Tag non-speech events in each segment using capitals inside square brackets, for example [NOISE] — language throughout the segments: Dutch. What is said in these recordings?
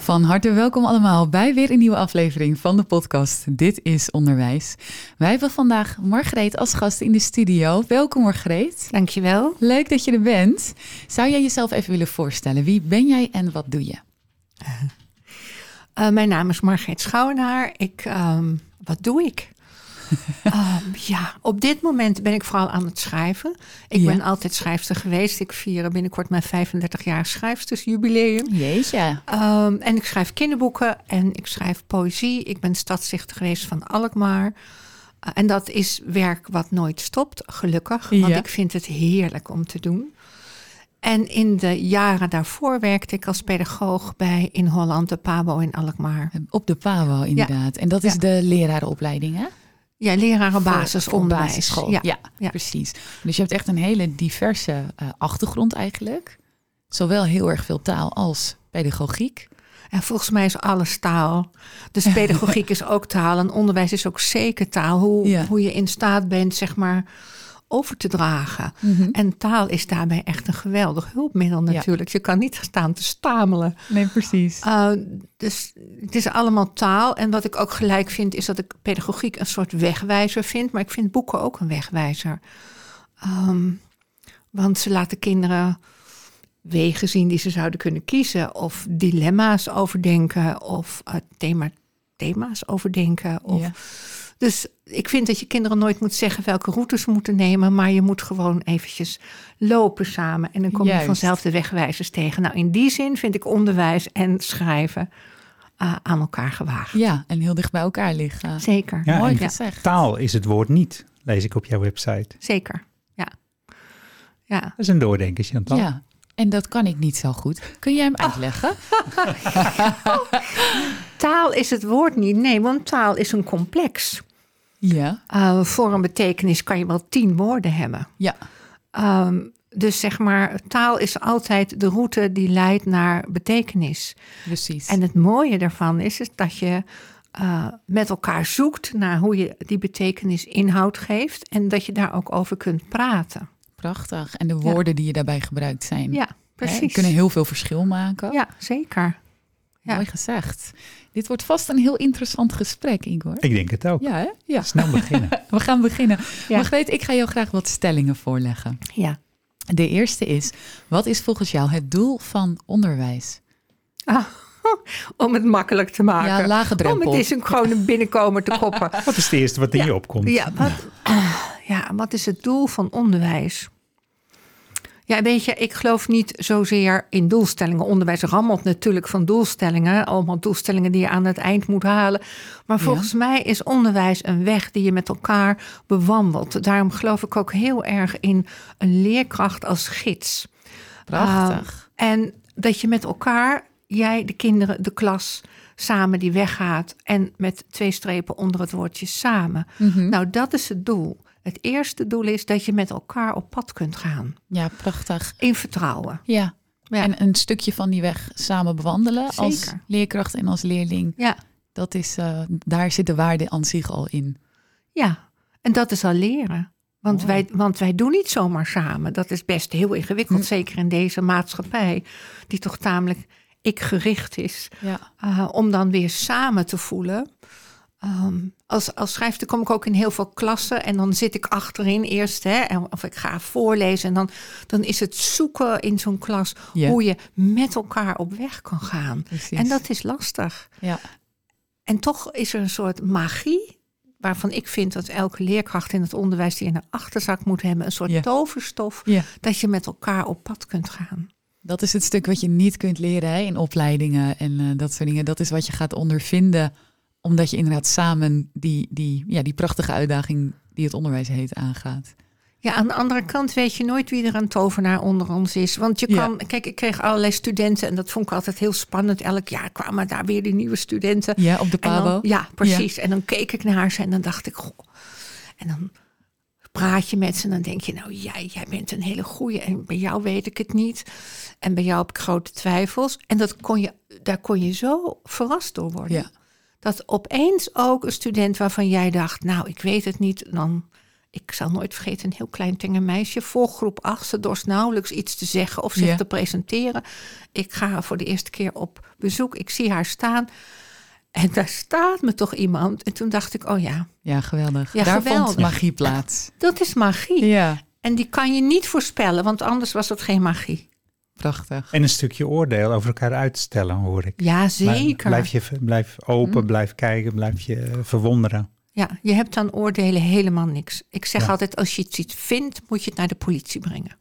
Van harte welkom allemaal bij weer een nieuwe aflevering van de podcast Dit is Onderwijs. Wij hebben vandaag Margreet als gast in de studio. Welkom Margreet. Dankjewel. Leuk dat je er bent. Zou jij jezelf even willen voorstellen? Wie ben jij en wat doe je? Uh, mijn naam is Margreet Schouwenaar. Ik, um, wat doe ik? Um, [LAUGHS] ja, op dit moment ben ik vooral aan het schrijven. Ik Ja. ben altijd schrijfster geweest. Ik vier binnenkort mijn 35 jaar schrijfstersjubileum. Jeetje. Um, en ik schrijf kinderboeken en ik schrijf poëzie. Ik ben stadsdichter geweest van Alkmaar. Uh, en dat is werk wat nooit stopt, gelukkig. Want Ja. ik vind het heerlijk om te doen. En in de jaren daarvoor werkte ik als pedagoog bij in Holland de Pabo in Alkmaar. Op de PAWO inderdaad. En dat is Ja. de lerarenopleiding hè? Ja, leraren basisonderwijs. Ja. Ja, ja. precies. Dus je hebt echt een hele diverse eh, achtergrond eigenlijk. Zowel heel erg veel taal als pedagogiek. En volgens mij is alles taal. Dus [LAUGHS] pedagogiek is ook taal en onderwijs is ook zeker taal. Hoe, Ja. hoe je in staat bent, zeg maar, over te dragen. En taal is daarbij echt een geweldig hulpmiddel Ja. natuurlijk. Je kan niet staan te stamelen. Nee, precies. Uh, dus het is allemaal taal. En wat ik ook gelijk vind, is dat ik pedagogiek een soort wegwijzer vind. Maar ik vind boeken ook een wegwijzer. Um, want ze laten kinderen wegen zien die ze zouden kunnen kiezen. Of dilemma's overdenken. Of uh, thema, thema's overdenken. Of, Ja. Dus ik vind dat je kinderen nooit moet zeggen welke routes ze moeten nemen. Maar je moet gewoon eventjes lopen samen. En dan kom je vanzelf de wegwijzers tegen. Nou, in die zin vind ik onderwijs en schrijven uh, aan elkaar gewaagd. Ja, en heel dicht bij elkaar liggen. Zeker. Ja, Mooi gezegd. Taal is het woord niet, lees ik op jouw website. Zeker. Ja. Ja. Dat is een doordenker, Chantal. Ja, en dat kan ik niet zo goed. Kun jij hem uitleggen? [LAUGHS] Taal is het woord niet. Nee, want taal is een complex. Ja, Uh, voor een betekenis kan je wel tien woorden hebben. ja, Um, dus zeg maar, taal is altijd de route die leidt naar betekenis. precies. En het mooie daarvan is, is dat je uh, met elkaar zoekt naar hoe je die betekenis inhoud geeft. En dat je daar ook over kunt praten. Prachtig. En de woorden die je daarbij gebruikt zijn. Ja, hè, precies. kunnen heel veel verschil maken. Ja, zeker. Ja. Mooi gezegd. Dit wordt vast een heel interessant gesprek, Igor. Ik denk het ook. Ja, hè? Ja. Snel beginnen. [LAUGHS] We gaan beginnen. Ja. Margreet, ik ga jou graag wat stellingen voorleggen. Ja. De eerste is, wat is volgens jou het doel van onderwijs? Ah, [LAUGHS] om het makkelijk te maken. Ja, lage drempel. Om het is een gewoon een binnenkomer te koppen. [LAUGHS] Wat is het eerste wat in Ja. je opkomt? Ja wat, ja, [CLEARS THROAT] wat is het doel van onderwijs? Ja, weet je, ik geloof niet zozeer in doelstellingen. Onderwijs rammelt natuurlijk van doelstellingen. Allemaal doelstellingen die je aan het eind moet halen. Maar Ja. volgens mij is onderwijs een weg die je met elkaar bewandelt. Daarom geloof ik ook heel erg in een leerkracht als gids. Prachtig. Uh, en dat je met elkaar, jij, de kinderen, de klas, samen die weggaat. En met twee strepen onder het woordje samen. Mhm. Nou, dat is het doel. Het eerste doel is dat je met elkaar op pad kunt gaan. Ja, prachtig. In vertrouwen. Ja. Ja. En een stukje van die weg samen bewandelen als leerkracht en als leerling. Ja, Dat is, eh, daar zit de waarde aan zich al in. ja. En dat is al leren. Want wij, want wij doen niet zomaar samen. Dat is best heel ingewikkeld. Hm. Zeker in deze maatschappij. Die toch tamelijk ik-gericht is. Ja. Uh, om dan weer samen te voelen. Um, als, als schrijfster kom ik ook in heel veel klassen en dan zit ik achterin eerst, hè, of ik ga voorlezen. En dan, dan is het zoeken in zo'n klas hoe je met elkaar op weg kan gaan. Precies. En dat is lastig. Ja. En toch is er een soort magie, waarvan ik vind dat elke leerkracht in het onderwijs die in de achterzak moet hebben, een soort toverstof, dat je met elkaar op pad kunt gaan. dat is het stuk wat je niet kunt leren hè, in opleidingen en eh, dat soort dingen. Dat is wat je gaat ondervinden, omdat je inderdaad samen die, die, ja, die prachtige uitdaging die het onderwijs heet aangaat. Ja, aan de andere kant weet je nooit wie er een tovenaar onder ons is. Want je Ja. kan, kijk, ik kreeg allerlei studenten en dat vond ik altijd heel spannend. Elk jaar kwamen daar weer die nieuwe studenten. Ja, op de Pabo. ja, precies. En dan keek ik naar ze en dan dacht ik, goh. En dan praat je met ze en dan denk je, nou jij, jij bent een hele goeie en bij jou weet ik het niet. En bij jou heb ik grote twijfels. En dat kon je, daar kon je zo verrast door worden. Ja. Dat opeens ook een student waarvan jij dacht, nou ik weet het niet, dan... Ik zal nooit vergeten, een heel klein tenger meisje voor groep 8. Ze dorst nauwelijks iets te zeggen of zich Ja. te presenteren. Ik ga voor de eerste keer op bezoek. Ik zie haar staan. En daar staat me toch iemand. En toen dacht ik, oh ja, Ja, geweldig. Ja, Daar geweldig. vond magie plaats. dat is magie. Ja, En die kan je niet voorspellen, want anders was het geen magie. Prachtig. En een stukje oordeel over elkaar uitstellen, hoor ik. Ja, zeker. Blijf, je, blijf open, blijf kijken, blijf je eh, verwonderen. Ja, je hebt aan oordelen helemaal niks. Ik zeg Ja. altijd, als je iets iets vindt, moet je het naar de politie brengen.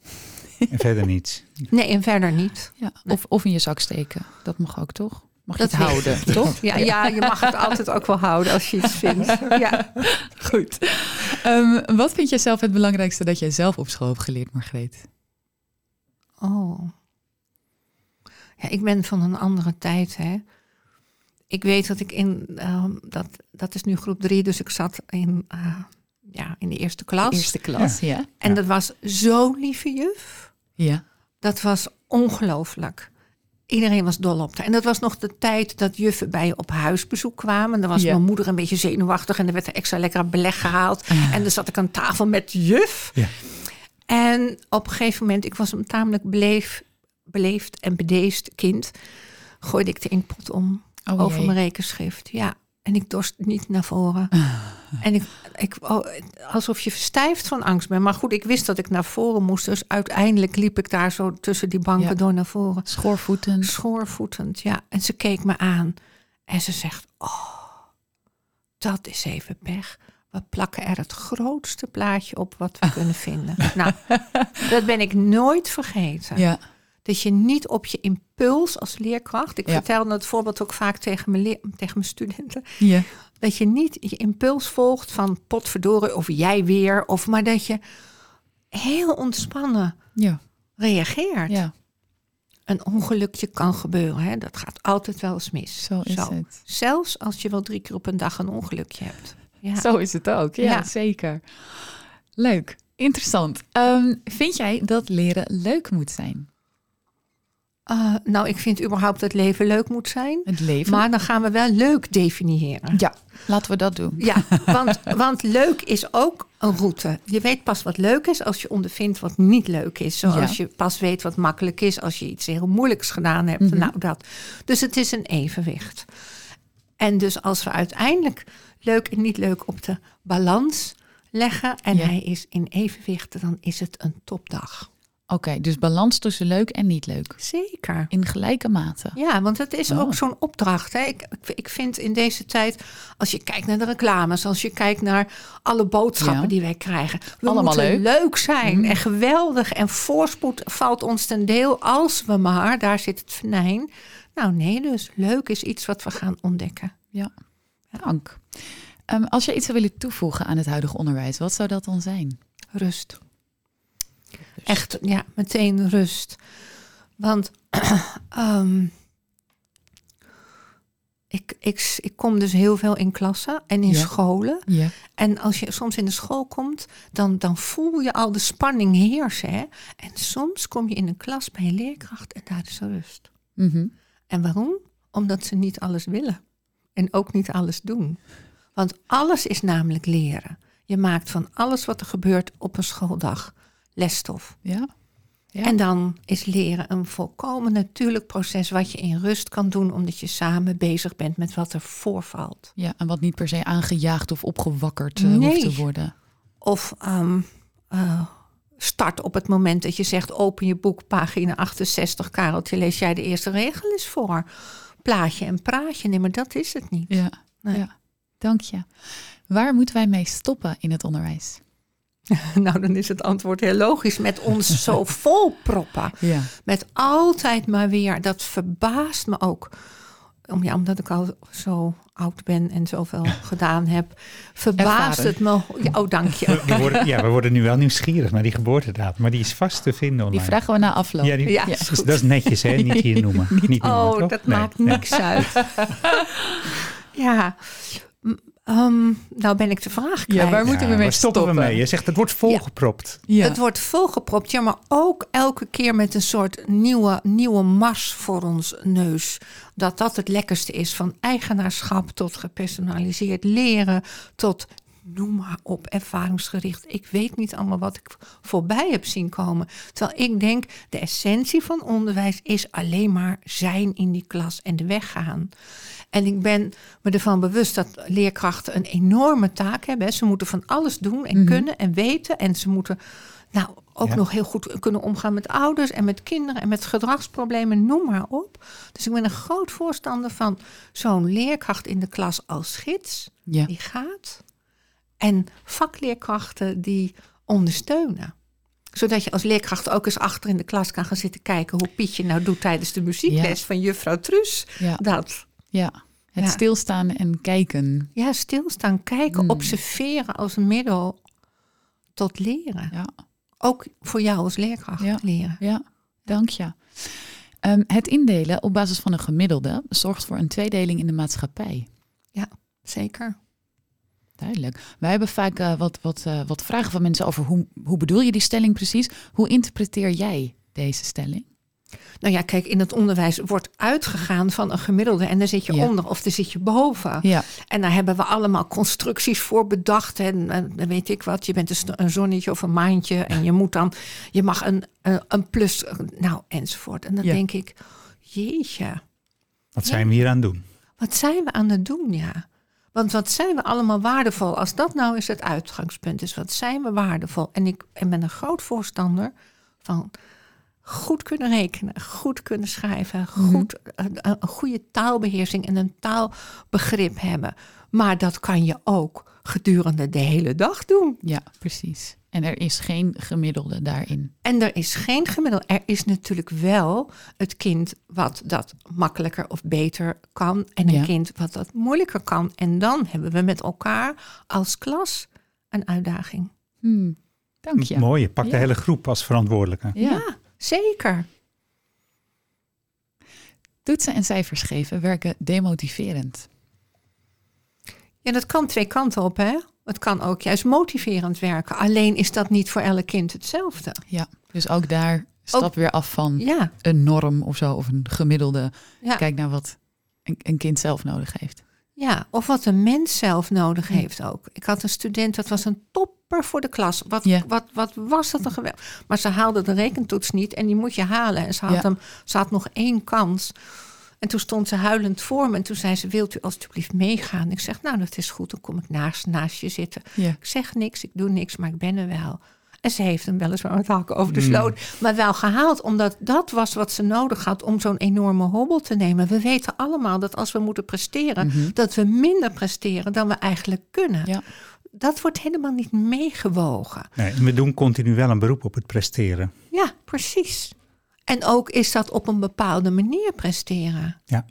En verder niets. [LAUGHS] Nee, en verder niet. Ja. Of, of in je zak steken. Dat mag ook, toch? Mag je Dat het houden, toch? Ja, ja, je mag het altijd ook wel houden als je iets vindt. [LAUGHS] Ja. Goed. Ehm, wat vind jij zelf het belangrijkste dat jij zelf op school hebt geleerd, Margreet? Oh. Ja, ik ben van een andere tijd, hè. Ik weet dat ik in, ehm, dat, dat is nu groep drie, dus ik zat in, eh, ja, in de eerste klas. Eerste klas, ja. En Ja. dat was zo lieve juf. Ja. Dat was ongelooflijk. Iedereen was dol op haar. En dat was nog de tijd dat juffen bij je op huisbezoek kwamen. Dan was Ja. mijn moeder een beetje zenuwachtig en er werd er extra lekker beleg gehaald. En dan zat ik aan tafel met juf. Ja. En op een gegeven moment, ik was een tamelijk beleef, beleefd en bedeesd kind, gooide ik de inkpot om Oh, over mijn rekenschrift. Ja, en ik dorst niet naar voren. [LAUGHS] En ik, ik oh, alsof je verstijft van angst bent. Maar goed, ik wist dat ik naar voren moest. Dus uiteindelijk liep ik daar zo tussen die banken Ja. door naar voren. Schoorvoeten. Schoorvoetend, ja. En ze keek me aan. En ze zegt, oh, dat is even pech. We plakken er het grootste plaatje op wat we kunnen vinden. [LAUGHS] Nou, dat ben ik nooit vergeten. Ja. Dat je niet op je impuls als leerkracht... Ik Ja. vertelde het voorbeeld ook vaak tegen mijn, leer, tegen mijn studenten... Ja. dat je niet je impuls volgt van potverdorie of jij weer... Of, maar dat je heel ontspannen Ja. reageert. Ja. Een ongelukje kan gebeuren. Hè? Dat gaat altijd wel eens mis. Zo is het. Zelfs als je wel drie keer op een dag een ongelukje hebt. Ja. Zo is het ook. Ja, Ja. zeker. Leuk. Interessant. Ehm, vind jij dat leren leuk moet zijn? Eh, nou, ik vind überhaupt dat leven leuk moet zijn. Het leven? Maar dan gaan we wel leuk definiëren. ja, laten we dat doen. Ja, [LAUGHS] want, want leuk is ook een route. Je weet pas wat leuk is als je ondervindt wat niet leuk is. Zoals Ja. je pas weet wat makkelijk is als je iets heel moeilijks gedaan hebt. Mhm. Nou, dat. Dus het is een evenwicht. En dus als we uiteindelijk leuk en niet leuk op de balans leggen en Ja. hij is in evenwicht, dan is het een topdag. Oké, dus balans tussen leuk en niet leuk. Zeker. In gelijke mate. Ja, want het is Oh. ook zo'n opdracht. Hè. Ik, ik- vind in deze tijd, als je kijkt naar de reclames, als je kijkt naar alle boodschappen Ja. die wij krijgen. We Allemaal moeten leuk. zijn Mm. en geweldig en voorspoed valt ons ten deel als we maar, daar zit het venijn. Nou nee, dus leuk is iets wat we gaan ontdekken. Ja, dank. Ehm, als je iets zou willen toevoegen aan het huidige onderwijs, wat zou dat dan zijn? Rust. Echt, ja, meteen rust. Want [CLEARS THROAT] ehm, ik, ik, ik kom dus heel veel in klassen en in Ja. scholen. Ja. En als je soms in de school komt, dan, dan voel je al de spanning heersen. Hè? En soms kom je in een klas bij een leerkracht en daar is rust. Mhm. En waarom? Omdat ze niet alles willen. En ook niet alles doen. Want alles is namelijk leren. Je maakt van alles wat er gebeurt op een schooldag lesstof. Ja. Ja. En dan is leren een volkomen natuurlijk proces wat je in rust kan doen, omdat je samen bezig bent met wat er voorvalt. ja, en wat niet per se aangejaagd of opgewakkerd eh, Nee. hoeft te worden. Of ehm, eh, start op het moment dat je zegt: open je boek, pagina 68, Kareltje, lees jij de eerste regel eens voor. Plaatje en praatje, nee, maar dat is het niet. Ja. Nee. ja. Dank je. Waar moeten wij mee stoppen in het onderwijs? [LAUGHS] Nou, dan is het antwoord heel logisch. Met ons [LAUGHS] zo vol proppen. Ja. Met altijd maar weer. Dat verbaast me ook. Om, ja, omdat ik al zo oud ben en zoveel [LAUGHS] gedaan heb. Verbaast Ervaren. het me. Ja, oh, dank je. Die worden, ja, we worden nu wel nieuwsgierig naar die geboortedatum. Maar die is vast te vinden online. Die vragen we na afloop. Ja, die, Ja, dat is- goed. dat is netjes, hè? Niet hier noemen. Niet noemen Oh, toch? dat Nee, maakt nee. niks uit. ja. Ehm, nou ben ik de vraag kwijt. Ja, waar moeten we mee stoppen? stoppen? we mee? Je zegt het wordt volgepropt. Ja. Het wordt volgepropt, ja, maar ook elke keer met een soort nieuwe, nieuwe mars voor ons neus. Dat dat het lekkerste is. Van eigenaarschap tot gepersonaliseerd leren, tot noem maar op, ervaringsgericht. Ik weet niet allemaal wat ik voorbij heb zien komen. Terwijl ik denk, de essentie van onderwijs is alleen maar zijn in die klas en de weg gaan. En ik ben me ervan bewust dat leerkrachten een enorme taak hebben. hè. Ze moeten van alles doen en kunnen en weten. En ze moeten nou, ook Ja. nog heel goed kunnen omgaan met ouders en met kinderen en met gedragsproblemen, noem maar op. Dus ik ben een groot voorstander van zo'n leerkracht in de klas als gids Ja. die gaat. En vakleerkrachten die ondersteunen. Zodat je als leerkracht ook eens achter in de klas kan gaan zitten kijken hoe Pietje nou doet tijdens de muziekles Ja. van juffrouw Truus. Ja. Dat. ja. Het Ja. stilstaan en kijken. Ja, stilstaan, kijken, Hmm. observeren als middel tot leren. Ja. Ook voor jou als leerkracht Ja. leren. Ja, dank je. Ehm, het indelen op basis van een gemiddelde zorgt voor een tweedeling in de maatschappij. Zeker. Duidelijk. Wij hebben vaak eh, wat, wat, eh, wat vragen van mensen over hoe, hoe bedoel je die stelling precies? Hoe interpreteer jij deze stelling? Nou ja, kijk, in het onderwijs wordt uitgegaan van een gemiddelde en daar zit je Ja. onder of daar zit je boven. Ja, En daar hebben we allemaal constructies voor bedacht. En, en dan weet ik wat, je bent een, zonnetje of een maantje. En je moet dan, je mag een, een, een plus, nou enzovoort. En dan Ja. denk ik, jeetje, Wat zijn we hier aan het doen? wat zijn we aan het doen, ja. Want wat zijn we allemaal waardevol? Als dat nou eens het uitgangspunt is, wat zijn we waardevol? En ik en ben een groot voorstander van goed kunnen rekenen, goed kunnen schrijven, goed, een, een een goede taalbeheersing en een taalbegrip hebben. Maar dat kan je ook gedurende de hele dag doen. ja, precies. En er is geen gemiddelde daarin. En er is geen gemiddelde. Er is natuurlijk wel het kind wat dat makkelijker of beter kan. En een Ja. kind wat dat moeilijker kan. En dan hebben we met elkaar als klas een uitdaging. Hmm, dank je. Mooi, je pakt Ja. de hele groep als verantwoordelijke. Ja. ja zeker. Toetsen en cijfers geven werken demotiverend. Ja, dat kan twee kanten op, hè? Het kan ook juist motiverend werken. Alleen is dat niet voor elk kind hetzelfde. Ja, dus ook daar stap Ook- weer af van Ja, een norm of zo, of een gemiddelde. ja, Kijk naar wat een, een kind zelf nodig heeft. ja. Of wat een mens zelf nodig heeft ook. Ik had een student, dat was een topper voor de klas. Wat, Ja. wat, wat was dat een geweldig. Maar ze haalde de rekentoets niet en die moet je halen. En ze had, hem, ze had nog één kans. En toen stond ze huilend voor me en toen zei ze, wilt u alstublieft meegaan? Ik zeg, nou dat is goed, dan kom ik naast, naast je zitten. Ja. Ik zeg niks, ik doe niks, maar ik ben er wel. En ze heeft hem weliswaar met hakken over de sloot, maar wel gehaald. Omdat dat was wat ze nodig had om zo'n enorme hobbel te nemen. We weten allemaal dat als we moeten presteren, dat we minder presteren dan we eigenlijk kunnen. Ja. Dat wordt helemaal niet meegewogen. Nee, en we doen continu wel een beroep op het presteren. Ja, precies. En ook is dat op een bepaalde manier presteren. Ja.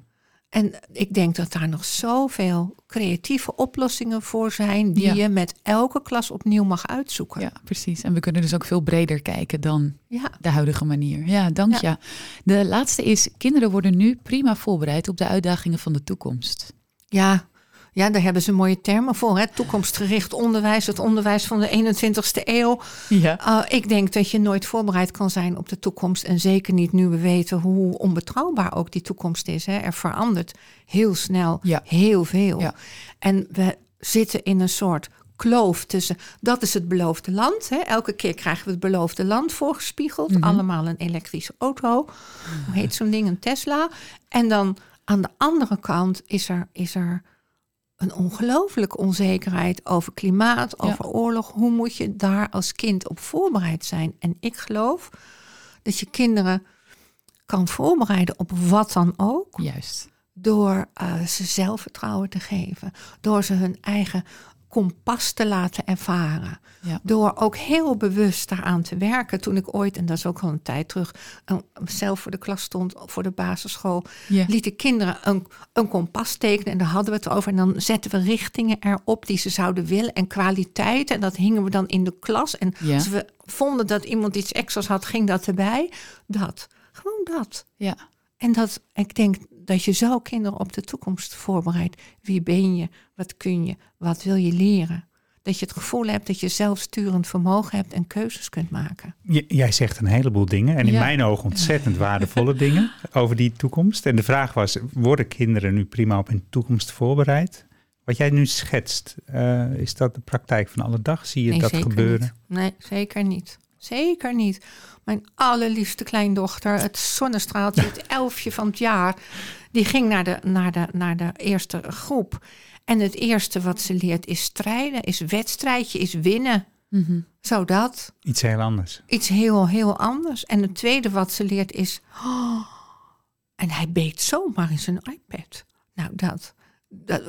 En ik denk dat daar nog zoveel creatieve oplossingen voor zijn, die Ja. je met elke klas opnieuw mag uitzoeken. ja, precies. En we kunnen dus ook veel breder kijken dan ja. de huidige manier. Ja, dank Ja. je. De laatste is, kinderen worden nu prima voorbereid op de uitdagingen van de toekomst. Ja, ja, daar hebben ze mooie termen voor. Hè? Toekomstgericht onderwijs, het onderwijs van de 21ste eeuw. Ja. Uh, ik denk dat je nooit voorbereid kan zijn op de toekomst. En zeker niet nu we weten hoe onbetrouwbaar ook die toekomst is. Hè? Er verandert heel snel Ja. heel veel. Ja. En we zitten in een soort kloof tussen... dat is het beloofde land. Hè? Elke keer krijgen we het beloofde land voorgespiegeld. Mhm. Allemaal een elektrische auto. Hoe heet zo'n ding? Een Tesla. En dan aan de andere kant is er... Is er een ongelooflijke onzekerheid over klimaat, Ja. over oorlog. Hoe moet je daar als kind op voorbereid zijn? En ik geloof dat je kinderen kan voorbereiden op wat dan ook, Juist. door eh, ze zelfvertrouwen te geven, door ze hun eigen kompas te laten ervaren. Ja. Door ook heel bewust daaraan te werken. Toen ik ooit, en dat is ook al een tijd terug, zelf voor de klas stond, voor de basisschool, Ja. lieten kinderen een, een kompas tekenen en daar hadden we het over. En dan zetten we richtingen erop die ze zouden willen en kwaliteit. En dat hingen we dan in de klas. En Ja. als we vonden dat iemand iets extra's had, ging dat erbij. Dat. Gewoon dat. Ja. En dat, ik denk, dat je zo kinderen op de toekomst voorbereidt. Wie ben je? Wat kun je? Wat wil je leren? Dat je het gevoel hebt dat je zelfsturend vermogen hebt en keuzes kunt maken. J- jij zegt een heleboel dingen en in Ja. mijn ogen ontzettend [LAUGHS] waardevolle dingen over die toekomst. En de vraag was, worden kinderen nu prima op hun toekomst voorbereid? Wat jij nu schetst, eh, is dat de praktijk van alle dag? Zie je nee, dat gebeuren? Niet. Nee, zeker niet. Zeker niet. Mijn allerliefste kleindochter, het zonnestraaltje, het [LAUGHS] elfje van het jaar, die ging naar de, naar, de, naar de eerste groep. En het eerste wat ze leert is strijden, is wedstrijdje, is winnen. Mhm. Zo dat. Iets heel anders. Iets heel, heel anders. En het tweede wat ze leert is. "Oh, en hij beet zomaar in zijn iPad. Nou, dat, dat.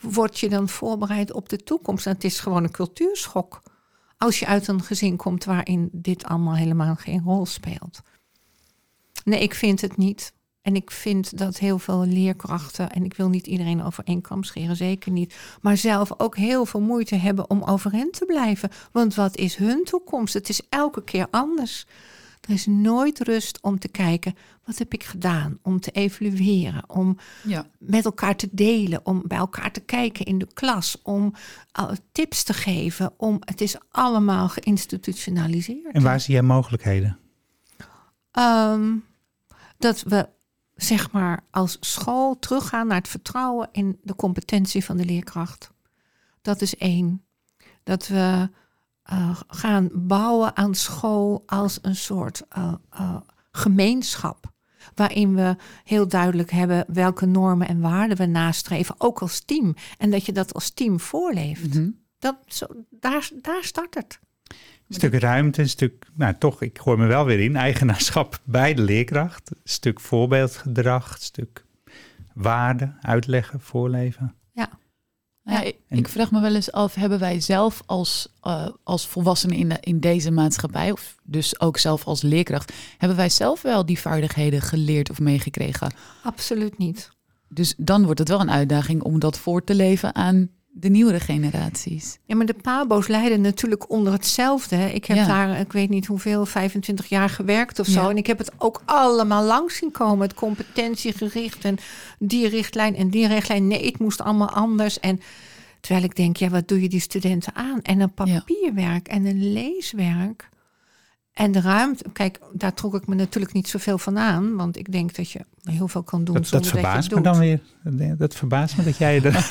Word je dan voorbereid op de toekomst? En het is gewoon een cultuurschok. Als je uit een gezin komt waarin dit allemaal helemaal geen rol speelt. Nee, ik vind het niet. En ik vind dat heel veel leerkrachten, en ik wil niet iedereen over één kam scheren, zeker niet, maar zelf ook heel veel moeite hebben om overeind te blijven. Want wat is hun toekomst? Het is elke keer anders. Er is nooit rust om te kijken, wat heb ik gedaan? Om te evalueren, om Ja. met elkaar te delen, om bij elkaar te kijken in de klas, om uh, tips te geven. Om, het is allemaal geïnstitutionaliseerd. En waar zie jij mogelijkheden? Ehm, dat we zeg maar als school teruggaan naar het vertrouwen in de competentie van de leerkracht. Dat is één. Dat we eh, gaan bouwen aan school als een soort eh, eh, gemeenschap. Waarin we heel duidelijk hebben welke normen en waarden we nastreven, ook als team. En dat je dat als team voorleeft. Mhm. dat, zo, daar, daar start het. Een stuk ruimte, een stuk, nou toch, ik hoor me wel weer in, eigenaarschap [LAUGHS] bij de leerkracht. Een stuk voorbeeldgedrag, een stuk waarde, uitleggen, voorleven. Nou ja, ik, vraag me wel eens af, hebben wij zelf als, eh, als volwassenen in, de, in deze maatschappij, of dus ook zelf als leerkracht, hebben wij zelf wel die vaardigheden geleerd of meegekregen? Absoluut niet. Dus dan wordt het wel een uitdaging om dat voor te leven aan de nieuwere generaties. Ja, maar de pabo's lijden natuurlijk onder hetzelfde. Ik heb Ja. daar, ik weet niet hoeveel, 25 jaar gewerkt of zo. Ja. En ik heb het ook allemaal langs zien komen. Het competentiegericht en die richtlijn en die richtlijn. Nee, het moest allemaal anders. En terwijl ik denk, ja, wat doe je die studenten aan? En een papierwerk en een leeswerk. En de ruimte, kijk, daar trok ik me natuurlijk niet zoveel van aan. Want ik denk dat je heel veel kan doen Dat, dat zonder dat je verbaast het me doet. dan weer. Dat- Dat verbaast me dat jij... Dat, [LAUGHS] Oh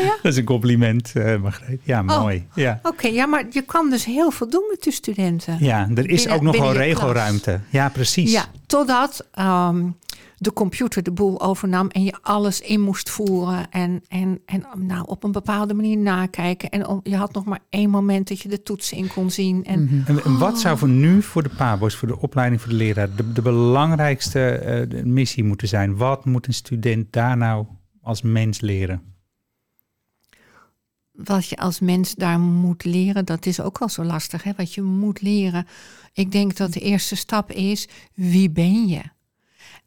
ja? [LAUGHS] dat is een compliment, eh Margreet. Ja, Oh. mooi. Ja. Oké, ja, maar je kan dus heel veel doen met de studenten. ja, er is Binnen- ook nog wel je regelruimte. Ja, precies. Ja, totdat ehm, de computer de boel overnam en je alles in moest voeren. En, en, en nou, op een bepaalde manier nakijken. En om- je had nog maar één moment dat je de toetsen in kon zien. En Mhm. En, en wat zou voor nu, voor de PABO's, voor de opleiding voor de leraar, de, de belangrijkste eh, missie moeten zijn? Wat moet een student daar nou als mens leren? wat je als mens daar moet leren, dat is ook al zo lastig. Hè? Wat je moet leren. Ik denk dat de eerste stap is, wie ben je?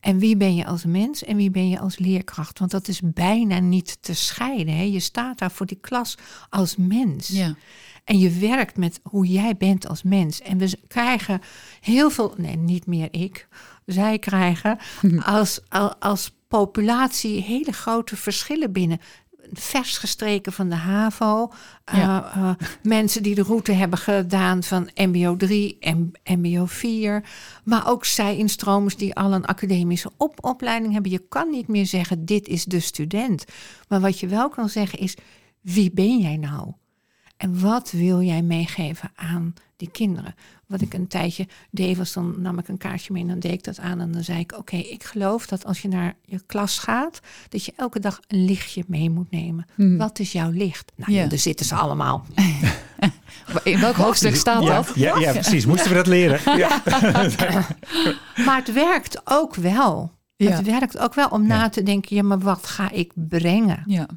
En wie ben je als mens en wie ben je als leerkracht? Want dat is bijna niet te scheiden. Hè? Je staat daar voor die klas als mens. Ja. En je werkt met hoe jij bent als mens. En we krijgen heel veel, nee, niet meer ik. Zij krijgen [LAUGHS] als, al- als populatie hele grote verschillen binnen. Vers gestreken van de HAVO. Ja. eh, eh, mensen die de route hebben gedaan van MBO 3 en MBO 4. Maar ook zij-instromers die al een academische op opleiding hebben. Je kan niet meer zeggen, dit is de student. Maar wat je wel kan zeggen is, wie ben jij nou? En wat wil jij meegeven aan die kinderen? Wat ik een tijdje deed, was dan nam ik een kaartje mee en dan deed ik dat aan. En dan zei ik, oké, ik geloof dat als je naar je klas gaat, dat je elke dag een lichtje mee moet nemen. Hmm. Wat is jouw licht? Nou, Ja. daar zitten ze allemaal. [LAUGHS] In welk hoofdstuk staat ja, dat? Ja, ja, precies. Moesten we dat leren? [LAUGHS] Ja. [LAUGHS] Maar het werkt ook wel. Ja. Het werkt ook wel om Ja. na te denken, ja, maar wat ga ik brengen? Ja.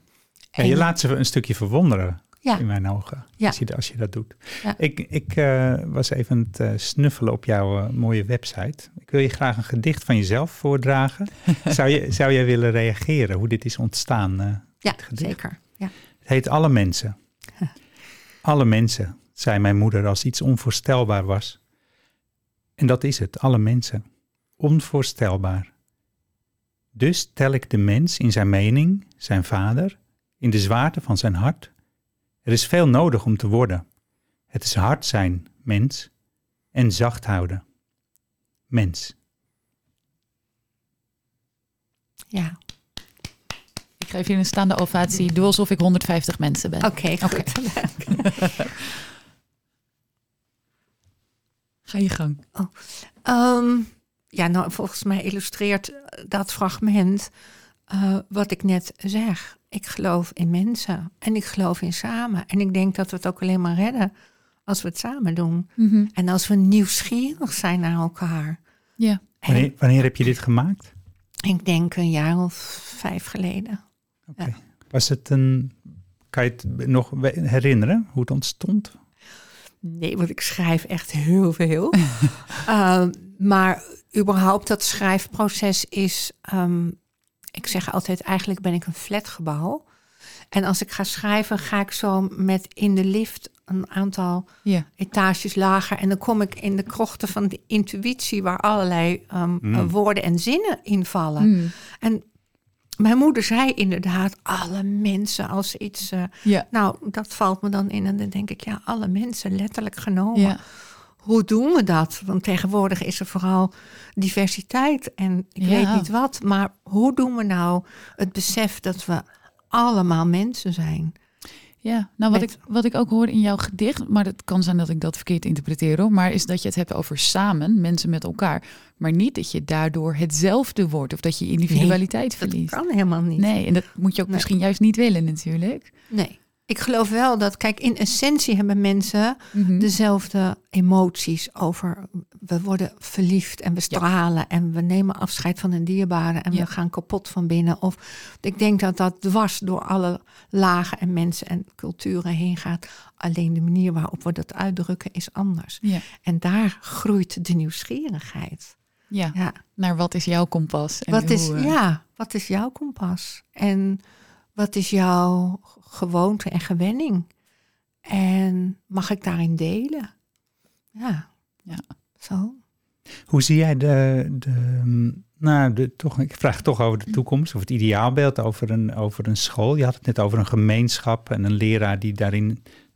Ja, je En- laat ze een stukje verwonderen, Ja. in mijn ogen, Ja. als, je, als je dat doet. Ja. Ik, ik eh, was even aan het eh, snuffelen op jouw eh, mooie website. Ik wil je graag een gedicht van jezelf voordragen. [LAUGHS] zou, je, zou jij willen reageren, hoe dit is ontstaan? Ja, zeker. Ja. Het heet Alle Mensen. [LAUGHS] Alle mensen, zei mijn moeder als iets onvoorstelbaar was. En dat is het, alle mensen. Onvoorstelbaar. Dus tel ik de mens in zijn mening, zijn vader, in de zwaarte van zijn hart. Er is veel nodig om te worden. Het is hard zijn, mens, en zacht houden. Mens. Ja, Ik geef je een staande ovatie. Doe alsof ik 150 mensen ben. oké. [LAUGHS] Ga je gang. Ehm, ja, nou, volgens mij illustreert dat fragment eh, wat ik net zeg. Ik geloof in mensen en ik geloof in samen. En ik denk dat we het ook alleen maar redden als we het samen doen. En als we nieuwsgierig zijn naar elkaar. Ja. Wanneer, wanneer heb je dit gemaakt? ik denk een jaar of vijf geleden. Oké. Was het een. Kan je het nog herinneren hoe het ontstond? Nee, want ik schrijf echt heel veel. [LAUGHS] Ehm, maar überhaupt dat schrijfproces is... ehm, ik zeg altijd, eigenlijk ben ik een flatgebouw. En als ik ga schrijven, ga ik zo met in de lift een aantal Ja. etages lager. En dan kom ik in de krochten van de intuïtie... waar allerlei ehm, Mm. woorden en zinnen invallen. Mm. En mijn moeder zei inderdaad, alle mensen als iets... eh, Ja. nou, dat valt me dan in en dan denk ik, ja, alle mensen letterlijk genomen. Ja. Hoe doen we dat? Want tegenwoordig is er vooral diversiteit en ik Ja. weet niet wat. Maar hoe doen we nou het besef dat we allemaal mensen zijn? Ja, nou wat Met- ik, wat ik ook hoor in jouw gedicht, maar het kan zijn dat ik dat verkeerd interpreteer hoor, maar is dat je het hebt over samen, mensen met elkaar, maar niet dat je daardoor hetzelfde wordt of dat je individualiteit Dat verliest. kan helemaal niet. Nee, en dat moet je ook Nee. misschien juist niet willen natuurlijk. Nee. Ik geloof wel dat, kijk, in essentie hebben mensen Mhm. dezelfde emoties over. We worden verliefd en we stralen en we nemen afscheid van een dierbare en Ja. we gaan kapot van binnen. Of ik denk dat dat dwars door alle lagen en mensen en culturen heen gaat. Alleen de manier waarop we dat uitdrukken is anders. Ja. En daar groeit de nieuwsgierigheid. Ja. Ja, naar wat is jouw kompas? En wat is, hoe, eh, ja, wat is jouw kompas? En wat is jouw gewoonte en gewenning? En mag ik daarin delen? Ja. Ja. Zo. Hoe zie jij de, de, nou, de, toch, ik vraag toch over de toekomst of het ideaalbeeld over een, over een school. Je had het net over een gemeenschap en een leraar die daarin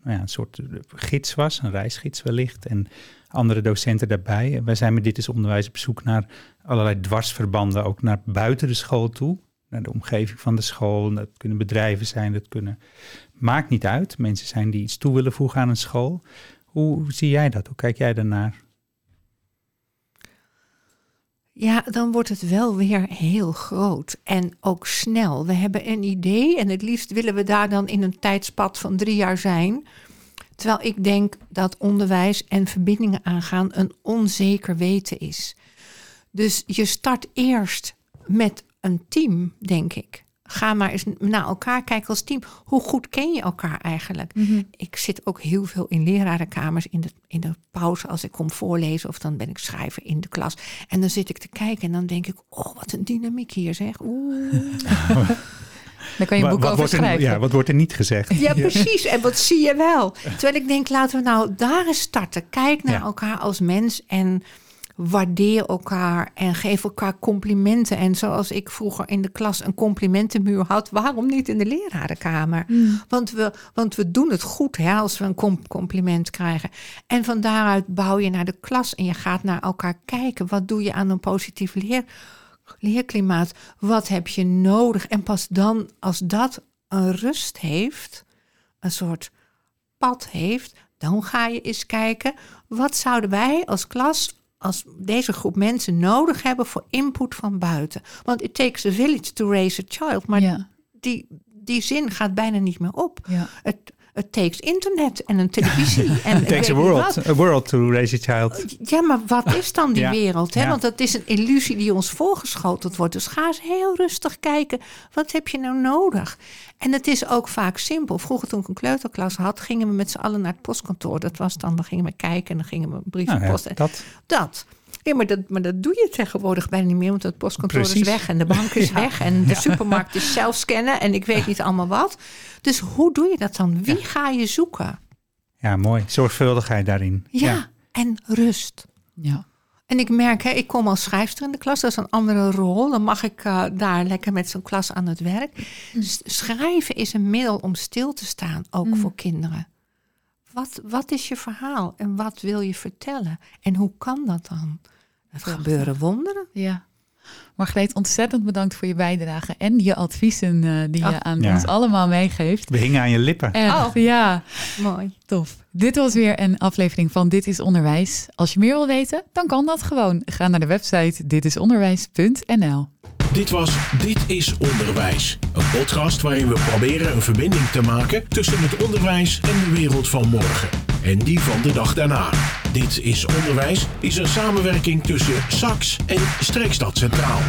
nou ja, een soort gids was, een reisgids wellicht. En andere docenten daarbij. Wij zijn met Dit is Onderwijs op zoek naar allerlei dwarsverbanden, ook naar buiten de school toe. De omgeving van de school. Dat kunnen bedrijven zijn, dat kunnen... Maakt niet uit. Mensen zijn die iets toe willen voegen aan een school. Hoe zie jij dat? Hoe kijk jij daarnaar? Ja, dan wordt het wel weer heel groot en ook snel. We hebben een idee en het liefst willen we daar dan in een tijdspad van drie jaar zijn. Terwijl ik denk dat onderwijs en verbindingen aangaan een onzeker weten is. Dus je start eerst met een team, denk ik. Ga maar eens naar elkaar kijken als team. Hoe goed ken je elkaar eigenlijk? Mhm. Ik zit ook heel veel in lerarenkamers in de, in de pauze als ik kom voorlezen of dan ben ik schrijver in de klas. En dan zit ik te kijken en dan denk ik, oh wat een dynamiek hier zeg. Oeh. [LAUGHS] Daar kan je boek wat over wordt er, schrijven. ja, wat wordt er niet gezegd? Ja, precies. En wat zie je wel? [LAUGHS] Terwijl ik denk, laten we nou daar eens starten. Kijk naar Ja. elkaar als mens en waardeer elkaar en geef elkaar complimenten. En zoals ik vroeger in de klas een complimentenmuur had, waarom niet in de lerarenkamer? Want, we, want we doen het goed hè, als we een com- compliment krijgen. En van daaruit bouw je naar de klas en je gaat naar elkaar kijken. Wat doe je aan een positief leer, leerklimaat? Wat heb je nodig? En pas dan, als dat een rust heeft, een soort pad heeft, dan ga je eens kijken, wat zouden wij als klas, als deze groep mensen nodig hebben voor input van buiten? Want it takes a village to raise a child, maar ja, die, die zin gaat bijna niet meer op. ja. Het, het takes internet en een televisie. [LAUGHS] en It takes a world, a world to raise a child. Ja, maar wat is dan die Ja, wereld? Hè? ja. Want dat is een illusie die ons voorgeschoteld wordt. Dus ga eens heel rustig kijken. Wat heb je nou nodig? En het is ook vaak simpel. Vroeger toen ik een kleuterklas had, gingen we met z'n allen naar het postkantoor. Dat was dan, dan gingen we kijken en dan gingen we brieven Nou ja, posten. dat, Dat. Ja, maar dat, maar dat doe je tegenwoordig bijna niet meer, want het postkantoor Precies. is weg en de bank is [LAUGHS] Ja. weg en de supermarkt is zelf scannen en ik weet niet allemaal wat. Dus hoe doe je dat dan? Wie ga je zoeken? ja, mooi. Zorgvuldigheid daarin. Ja, en rust. ja. En ik merk, hè, ik kom als schrijfster in de klas, dat is een andere rol. Dan mag ik uh, daar lekker met zo'n klas aan het werk. Mm. Schrijven is een middel om stil te staan, ook mm. voor kinderen. Wat, wat is je verhaal en wat wil je vertellen? En hoe kan dat dan? Er gebeuren wonderen. Ja. Margreet, ontzettend bedankt voor je bijdrage en je adviezen uh, die je aan ons allemaal meegeeft. We hingen aan je lippen. Echt, oh. ja. Mooi. Tof. Dit was weer een aflevering van Dit is Onderwijs. Als je meer wil weten, dan kan dat gewoon. Ga naar de website ditisonderwijs.nl. Dit was Dit is Onderwijs. Een podcast waarin we proberen een verbinding te maken tussen het onderwijs en de wereld van morgen. En die van de dag daarna. Dit is Onderwijs is een samenwerking tussen SAX en Streekstad Centraal.